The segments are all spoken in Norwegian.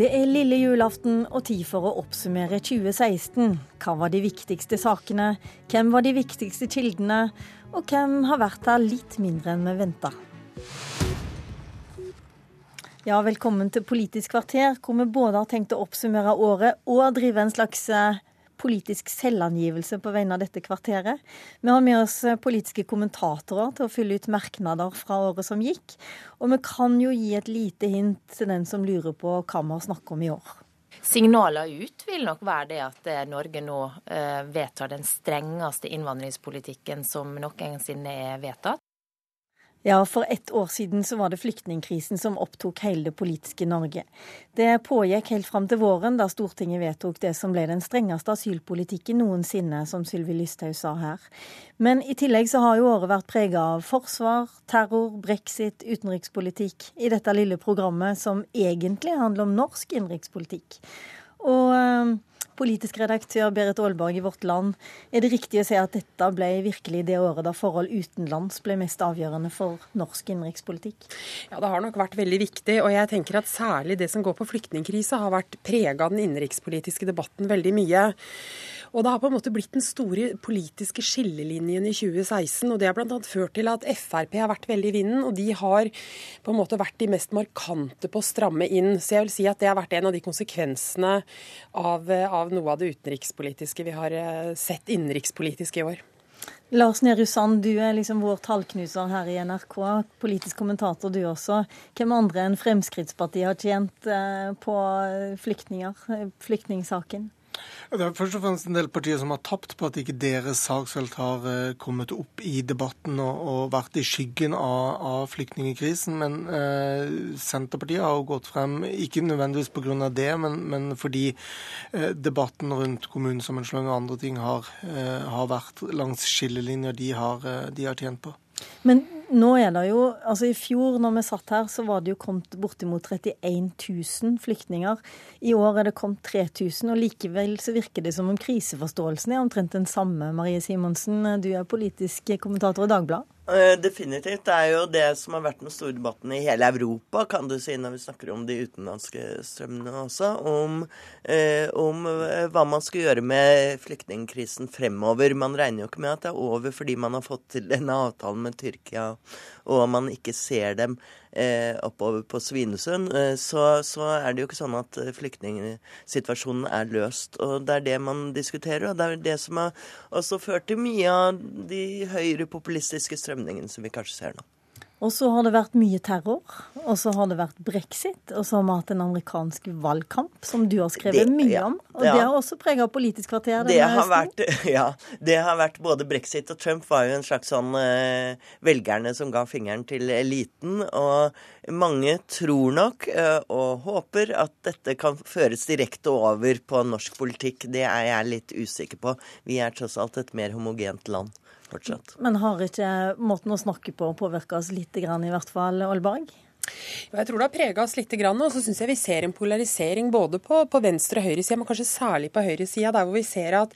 Det er lille julaften og tid for å oppsummere 2016. Hva var de viktigste sakene? Hvem var de viktigste kildene? Og hvem har vært der litt mindre enn vi venta? Ja, velkommen til Politisk kvarter, hvor vi både har tenkt å oppsummere året og drive en slags eh, politisk selvangivelse på vegne av dette kvarteret. Vi har med oss eh, politiske kommentatorer til å fylle ut merknader fra året som gikk. Og vi kan jo gi et lite hint til den som lurer på hva vi har snakket om i år. Signaler ut vil nok være det at eh, Norge nå eh, vedtar den strengeste innvandringspolitikken som noensinne er vedtatt. Ja, for ett år siden så var det flyktningkrisen som opptok hele det politiske Norge. Det pågikk helt fram til våren, da Stortinget vedtok det som ble den strengeste asylpolitikken noensinne, som Sylvi Lysthaug sa her. Men i tillegg så har jo året vært prega av forsvar, terror, brexit, utenrikspolitikk i dette lille programmet som egentlig handler om norsk innenrikspolitikk. Og eh, politisk redaktør Berit Aalborg i Vårt Land, er det riktig å si at dette ble virkelig det året da forhold utenlands ble mest avgjørende for norsk innenrikspolitikk? Ja, det har nok vært veldig viktig. Og jeg tenker at særlig det som går på flyktningkrise, har vært prega av den innenrikspolitiske debatten veldig mye. Og det har på en måte blitt den store politiske skillelinjen i 2016. og Det har bl.a. ført til at Frp har vært veldig i vinden, og de har på en måte vært de mest markante på å stramme inn. Så jeg vil si at det har vært en av de konsekvensene av, av noe av det utenrikspolitiske vi har eh, sett innenrikspolitisk i år. Lars Nehru Sand, du er liksom vår tallknuser her i NRK. Politisk kommentator du også. Hvem andre enn Fremskrittspartiet har tjent eh, på flyktninger, eh, flyktningsaken? Det er først og fremst en del partier som har tapt på at ikke deres saksfelt har eh, kommet opp i debatten og, og vært i skyggen av, av flyktningkrisen. Men eh, Senterpartiet har jo gått frem, ikke nødvendigvis pga. det, men, men fordi eh, debatten rundt kommunesammenslåing og andre ting har, eh, har vært langs skillelinjer de har, eh, de har tjent på. Men nå er det jo, altså I fjor når vi satt her, så var det jo kommet bortimot 31 000 flyktninger. I år er det kommet 3000, og likevel så virker det som om kriseforståelsen er omtrent den samme. Marie Simonsen, du er politisk kommentator i Dagbladet. Eh, definitivt. Det er jo det som har vært den store debatten i hele Europa, kan du si, når vi snakker om de utenlandske strømmene også. Om, eh, om eh, hva man skal gjøre med flyktningkrisen fremover. Man regner jo ikke med at det er over fordi man har fått til denne avtalen med Tyrkia, og man ikke ser dem oppover på Svinesund, eh, så, så, er det jo ikke sånn at eh, flyktningsituasjonen er løst. Og det er det man diskuterer, og det er det som har også ført til mye av de høyrepopulistiske strømningene som vi kanskje ser nå. Og så har det vært mye terror, og så har det vært brexit, og så har vi hatt en amerikansk valgkamp som du har skrevet det, mye om. Og ja. det har også prega Politisk kvarter? Det har, vært, ja, det har vært både brexit og Trump var jo en slags sånn eh, velgerne som ga fingeren til eliten. Og mange tror nok eh, og håper at dette kan føres direkte over på norsk politikk. Det er jeg litt usikker på. Vi er tross alt et mer homogent land fortsatt. Men har ikke måten å snakke på påvirka oss litt, i hvert fall, Aalborg? Jeg tror det har prega oss litt, og så syns jeg vi ser en polarisering både på, på venstre- og høyresida, men kanskje særlig på høyresida, der hvor vi ser at,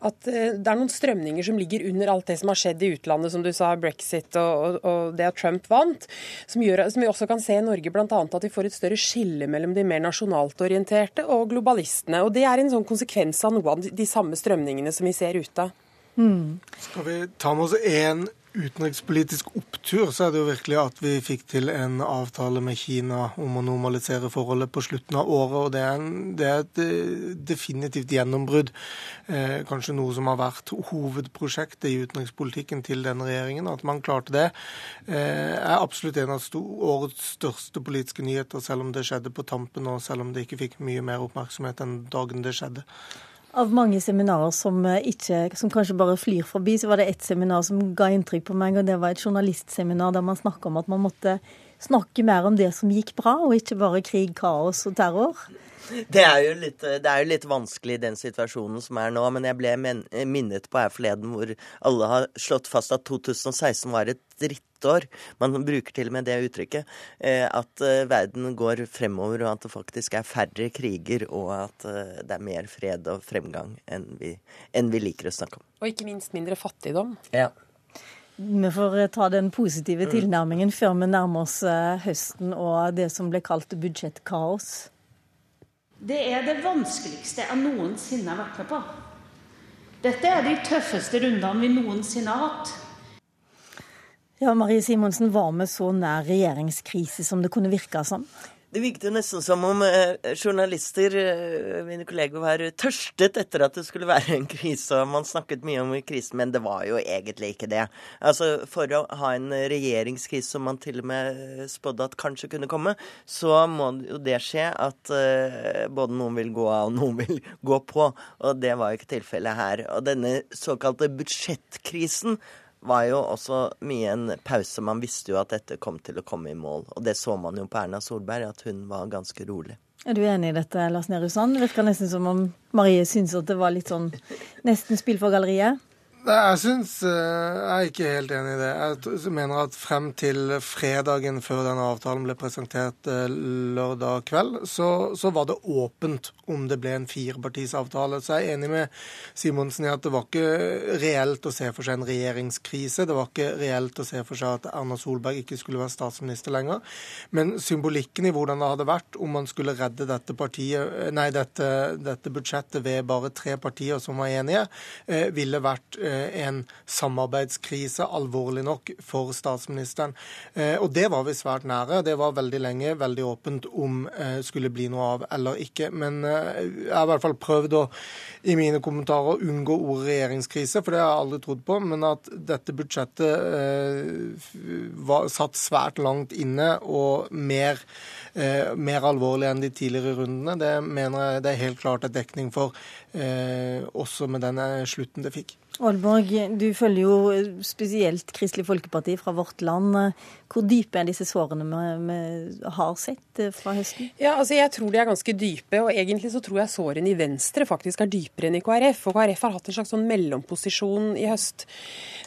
at, eh, det er noen strømninger som ligger under alt det som har skjedd i utlandet, som du sa, brexit og, og det at Trump vant, som, gjør, som vi også kan se i Norge, bl.a. at vi får et større skille mellom de mer nasjonalt orienterte og globalistene. Og Det er en sånn konsekvens av noe av de samme strømningene som vi ser ute. Mm. Skal vi ta med oss én utenrikspolitisk opptur, så er det jo virkelig at vi fikk til en avtale med Kina om å normalisere forholdet på slutten av året. og Det er, en, det er et eh, definitivt gjennombrudd. Eh, kanskje noe som har vært hovedprosjektet i utenrikspolitikken til denne regjeringen. At man klarte det, eh, er absolutt en av årets største politiske nyheter, selv om det skjedde på tampen, og selv om det ikke fikk mye mer oppmerksomhet enn dagen det skjedde. Av mange seminarer som, eh, ikke, som kanskje bare flyr forbi, så var det ett seminar som ga inntrykk på meg, og det var et journalistseminar der man snakka om at man måtte snakke mer om det som gikk bra, og ikke bare krig, kaos og terror. Det er, jo litt, det er jo litt vanskelig i den situasjonen som er nå, men jeg ble minnet på her forleden hvor alle har slått fast at 2016 var et drittår. Man bruker til og med det uttrykket. Eh, at eh, verden går fremover, og at det faktisk er færre kriger, og at eh, det er mer fred og fremgang enn vi, enn vi liker å snakke om. Og ikke minst mindre fattigdom. Ja. Vi får ta den positive mm. tilnærmingen før vi nærmer oss høsten og det som ble kalt budsjettkaos. Det er det vanskeligste jeg noensinne har vært med på. Dette er de tøffeste rundene vi noensinne har hatt. Ja, Marie Simonsen, var vi så nær regjeringskrise som det kunne virke som? Det virket jo nesten som om eh, journalister, eh, mine kolleger, var tørstet etter at det skulle være en krise. og Man snakket mye om krisen, men det var jo egentlig ikke det. Altså, For å ha en regjeringskrise som man til og med spådde at kanskje kunne komme, så må jo det skje at eh, både noen vil gå av og noen vil gå på. Og det var jo ikke tilfellet her. Og denne såkalte budsjettkrisen var jo også mye en pause. Man visste jo at dette kom til å komme i mål. Og det så man jo på Erna Solberg, at hun var ganske rolig. Er du enig i dette, Lars Nehru Sand? Virker nesten som om Marie syns at det var litt sånn nesten spill for galleriet? Nei, jeg syns eh, Jeg er ikke helt enig i det. Jeg mener at frem til fredagen før denne avtalen ble presentert eh, lørdag kveld, så, så var det åpent om det ble en firepartisavtale. Så jeg er enig med Simonsen i at det var ikke reelt å se for seg en regjeringskrise. Det var ikke reelt å se for seg at Erna Solberg ikke skulle være statsminister lenger. Men symbolikken i hvordan det hadde vært om man skulle redde dette, partiet, nei, dette, dette budsjettet ved bare tre partier som var enige, eh, ville vært Eh, en samarbeidskrise, alvorlig nok, for statsministeren. Eh, og det var vi svært nære. Det var veldig lenge veldig åpent om det eh, skulle bli noe av eller ikke. Men jeg har i hvert fall prøvd å i mine kommentarer unngå ordet regjeringskrise, for det har jeg aldri trodd på. Men at dette budsjettet var satt svært langt inne og mer eh, mer alvorlig enn de tidligere rundene. Det mener jeg det er helt klart et dekning for, eh, også med den slutten det fikk. Aalborg, du følger jo spesielt Kristelig Folkeparti fra Vårt Land. Hvor dype er disse sårene vi, har sett eh, fra høsten? Ja, altså Jeg tror de er ganske dype, og egentlig så tror jeg sårene i Venstre faktisk er dypere enn i KrF. Og KrF har hatt en slags sånn mellomposisjon i høst.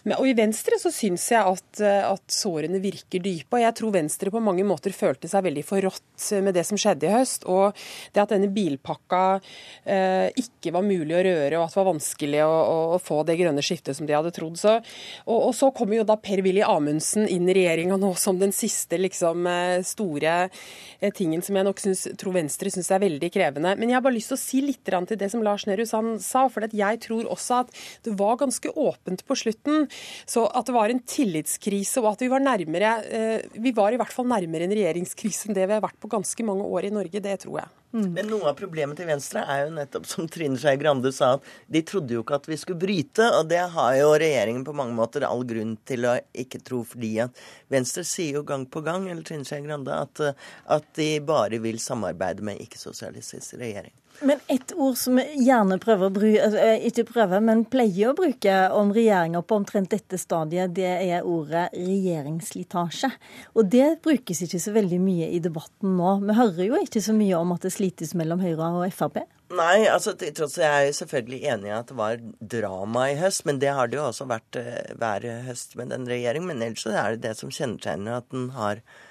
Men, og i Venstre så syns jeg at, at, sårene virker dype. Og jeg tror Venstre på mange måter følte seg veldig forrådt med det som skjedde i høst. Og det at denne bilpakka eh, ikke var mulig å røre, og at det var vanskelig å, å få det grønne skiftet som de hadde trodd. Så, og, og så kommer jo da Per-Willy Amundsen inn i regjeringa nå som den siste liksom, eh, store eh, tingen som jeg nok synes, tror Venstre syns er veldig krevende. Men jeg har bare lyst til å si litt til det som Lars Nehru Sand sa. For jeg tror også at det var ganske åpent på slutten. Så at det var en tillitskrise, og at vi var nærmere eh, Vi var i hvert fall nærmere en regjeringskrise enn det vi har vært på ganske mange år i Norge. Det tror jeg. Mm. Men noe av problemet til Venstre er jo nettopp, som Trine Skei Grande sa, at de trodde jo ikke at vi skulle bryte. Og det har jo regjeringen på mange måter all grunn til å ikke tro, fordi at Venstre sier jo gang på gang, eller Trine Skei Grande, at, at de bare vil samarbeide med ikke-sosialistisk regjering. Men et ord som vi gjerne prøver å bruke, eh, ikke prøver, men pleier å bruke om regjeringa på omtrent dette stadiet, det er ordet regjeringsslitasje. Og det brukes ikke så veldig mye i debatten nå. Vi hører jo ikke så mye om at det slites mellom Høyre og Frp. Nei, altså tross jeg er selvfølgelig enig i at det var drama i høst, men det har det jo også vært uh, hver høst med den regjeringen. Men ellers så er det det som kjennetegner at den har Eh,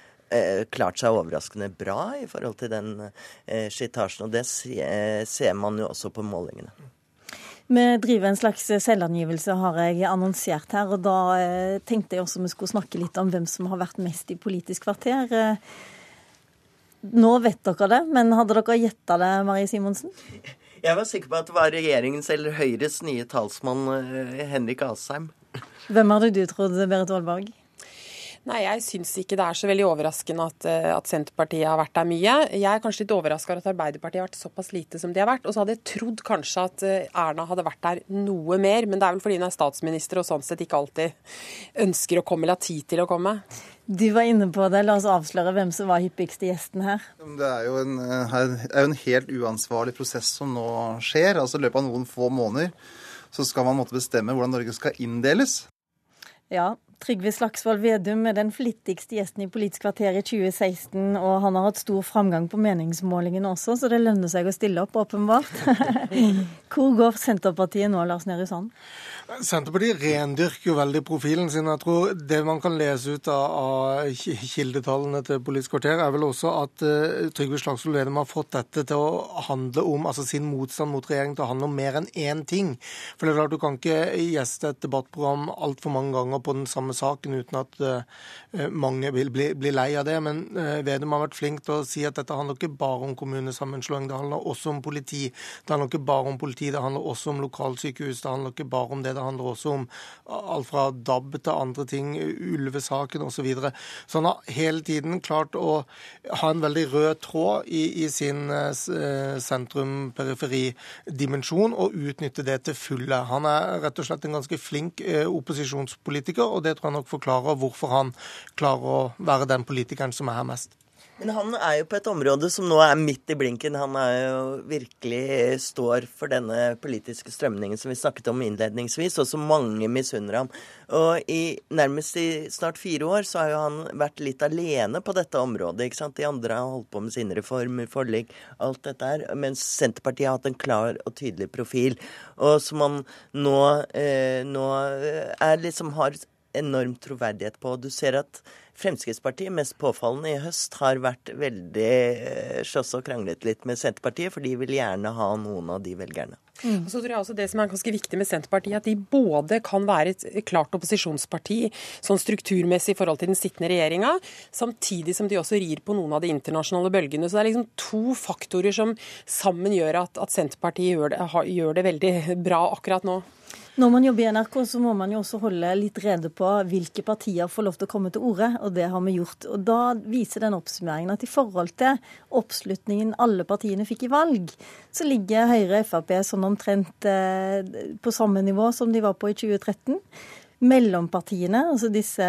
klart seg overraskende bra i forhold til den eh, slitasjen. Og det eh, ser man jo også på målingene. Vi driver en slags selvangivelse, har jeg annonsert her. Og da tenkte jeg også vi skulle snakke litt om hvem som har vært mest i Politisk kvarter. Nå vet dere det, men hadde dere gjetta det, Marie Simonsen? Jeg var sikker på at det var regjeringens eller Høyres nye talsmann Henrik Asheim. Hvem hadde du trodd, Berit Aalborg? Nei, jeg syns ikke det er så veldig overraskende at, eh, at, Senterpartiet har vært der mye. Jeg er kanskje litt overraska over at Arbeiderpartiet har vært såpass lite som de har vært. Og så hadde jeg trodd kanskje at eh, Erna hadde vært der noe mer, men det er vel fordi hun er statsminister og sånn sett ikke alltid ønsker å komme eller har tid til å komme. Du var inne på det. La oss avsløre hvem som var hyppigste gjesten her. Det er jo en, eh, er jo en helt uansvarlig prosess som nå skjer. Altså I løpet av noen få måneder så skal man måtte bestemme hvordan Norge skal inndeles. Ja, Trygve Slagsvold Vedum er den flittigste gjesten i Politisk kvarter i 2016, og han har hatt stor framgang på meningsmålingene også, så det lønner seg å stille opp, åpenbart. Hvor går Senterpartiet nå, Lars Nehru Sand? Senterpartiet rendyrker jo veldig profilen sin. Jeg tror Det man kan lese ut av, kildetallene til Politisk kvarter, er vel også at uh, Trygve Slagsvold Vedum har fått dette til å handle om, altså sin motstand mot regjeringen til å handle om mer enn én ting. For det er klart Du kan ikke gjeste et debattprogram altfor mange ganger på den samme saken, uten at uh, mange vil bli, bli, lei av det. Men uh, Vedum har vært flink til å si at dette handler ikke bare om kommunesammenslåing, det handler også om politi. Det handler ikke bare om politi, det handler også om lokalsykehus. Det handler ikke bare om det, det handler også om alt fra DAB til andre ting, ulvesaken osv. Så, videre. så han har hele tiden klart å ha en veldig rød tråd i, i sin uh, sentrum-periferi-dimensjon og utnytte det til fulle. Han er rett og slett en ganske flink uh, opposisjonspolitiker, og det tror jeg nok forklarer hvorfor han klarer å være den politikeren som er her mest. Men han er jo på et område som nå er midt i blinken. Han er jo virkelig står for denne politiske strømningen som vi snakket om innledningsvis, og som mange misunner ham. Og i nærmest i snart fire år så har jo han vært litt alene på dette området. ikke sant? De andre har holdt på med sine reformer, forlik, alt dette her. Mens Senterpartiet har hatt en klar og tydelig profil. Og som han nå, eh, nå er liksom har enorm troverdighet på. Du ser at Fremskrittspartiet, mest påfallende i høst, har vært veldig eh, slåss og kranglet litt med Senterpartiet, for de vil gjerne ha noen av de velgerne. Mm. Så tror jeg også Det som er ganske viktig med Senterpartiet, at de både kan være et klart opposisjonsparti sånn strukturmessig i forhold til den sittende regjeringa, samtidig som de også rir på noen av de internasjonale bølgene. Så det er liksom to faktorer som sammen gjør at, at Senterpartiet gjør det, gjør det veldig bra akkurat nå. Når man jobber i NRK, så må man jo også holde litt rede på hvilke partier får lov til å komme til orde, og det har vi gjort. Og Da viser den oppsummeringen at i forhold til oppslutningen alle partiene fikk i valg, så ligger Høyre og Frp sånn omtrent eh, på samme nivå som de var på i 2013 mellompartiene, altså disse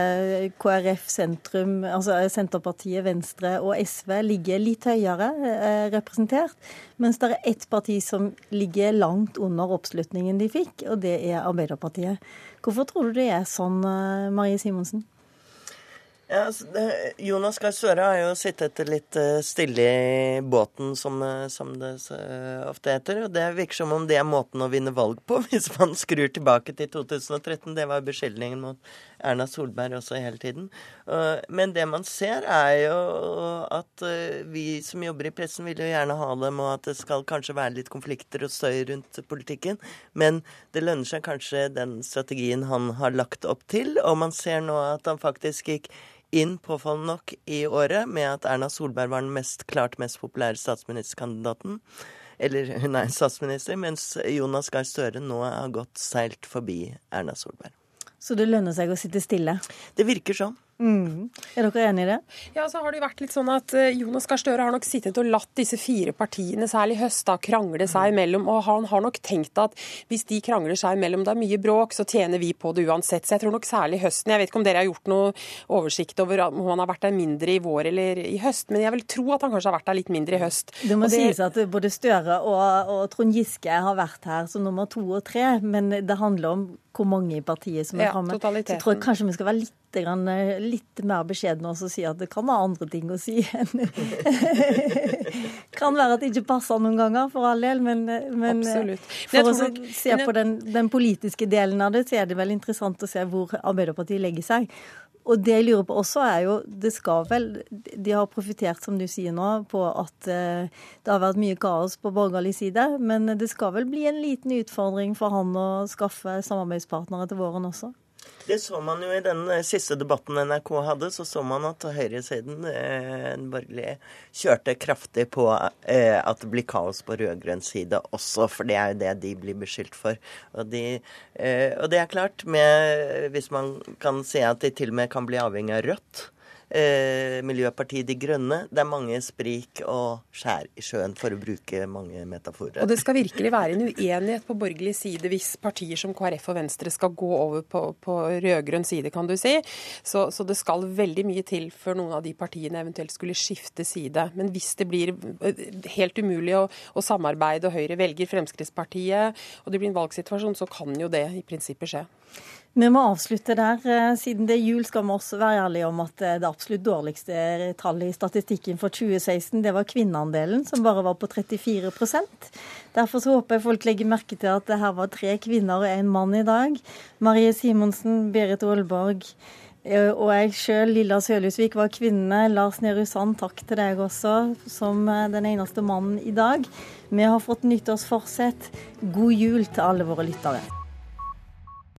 KrF, sentrum, altså Senterpartiet, Venstre og SV, ligger litt høyere eh, representert. Mens det er ett parti som ligger langt under oppslutningen de fikk, og det er Arbeiderpartiet. Hvorfor tror du det er sånn, eh, Marie Simonsen? Ja, altså, Jonas Gahr Støre har jo sittet litt eh, stille i båten, som, eh, som, det ofte heter. Og det virker som om det er måten å vinne valg på, hvis man skrur tilbake til 2013. Det var beskyldningen mot Erna Solberg også hele tiden. Men det man ser, er jo at eh, vi som jobber i pressen, vil jo gjerne ha dem, og at det skal kanskje være litt konflikter og støy rundt politikken. Men det lønner seg kanskje den strategien han har lagt opp til, og man ser nå at han faktisk gikk inn påfallende nok i året med at Erna Solberg var den mest, klart mest populære statsministerkandidaten. Eller hun er statsminister, mens Jonas Gahr Støre nå har gått seilt forbi Erna Solberg. Så det lønner seg å sitte stille? Det virker sånn. Mm. Er dere enig i det? Ja, så har det jo vært litt sånn at eh, Jonas Gahr Støre har nok sittet og latt disse fire partiene, særlig høst, da, krangle seg imellom. Og han har nok tenkt at hvis de krangler seg imellom, det er mye bråk, så tjener vi på det uansett. Så jeg tror nok særlig høsten Jeg vet ikke om dere har gjort noe oversikt over om han har vært der mindre i vår eller i høst, men jeg vil tro at han kanskje har vært der litt mindre i høst. Det må det... sies at både Støre og, og Trond Giske har vært her som nummer to og tre, men det handler om hvor mange i partiet som er framme. Ja, så jeg tror kanskje vi skal være litt grann, litt mer beskjedne og si at det kan være andre ting å si enn Kan være at det ikke passer noen ganger, for all del, men, men for å se på den, den, politiske delen av det, så er det vel interessant å se hvor Arbeiderpartiet legger seg. Og det jeg lurer på også, er jo Det skal vel De har profitert, som du sier nå, på at uh, det har vært mye kaos på borgerlig side. Men det skal vel bli en liten utfordring for han å skaffe samarbeidspartnere til våren også? Det så man jo i den eh, siste debatten NRK hadde, så så man at høyresiden, eh, borgerlige, kjørte kraftig på eh, at det blir kaos på rød-grønn side også, for det er jo det de blir beskyldt for. Og, de, eh, og det er klart, med, hvis man kan se at de til og med kan bli avhengig av Rødt, eh, Miljøpartiet De Grønne. Det er mange sprik og skjær i sjøen, for å bruke mange metaforer. Og det skal virkelig være en uenighet på borgerlig side hvis partier som KrF og Venstre skal gå over på, på rød-grønn side, kan du si. Så, så, det skal veldig mye til før noen av de partiene eventuelt skulle skifte side. Men hvis det blir eh, helt umulig å, å samarbeide, og Høyre velger Fremskrittspartiet, og det blir en valgsituasjon, så kan jo det i prinsippet skje. Vi må avslutte der. Eh, siden det er jul, skal vi også være ærlige om at eh, det absolutt dårligste tallet i statistikken for 2016, det var kvinneandelen, som bare var på 34% Derfor så håper jeg folk legger merke til at det her var tre kvinner og én mann i dag. Marie Simonsen, Berit Aalborg eh, og jeg sjøl, Lilla Sølhusvik, var kvinne. Lars Nehru Sand, takk til deg også, som den eneste mannen i dag. Vi har fått nyttårsforsett. God jul til alle våre lyttere.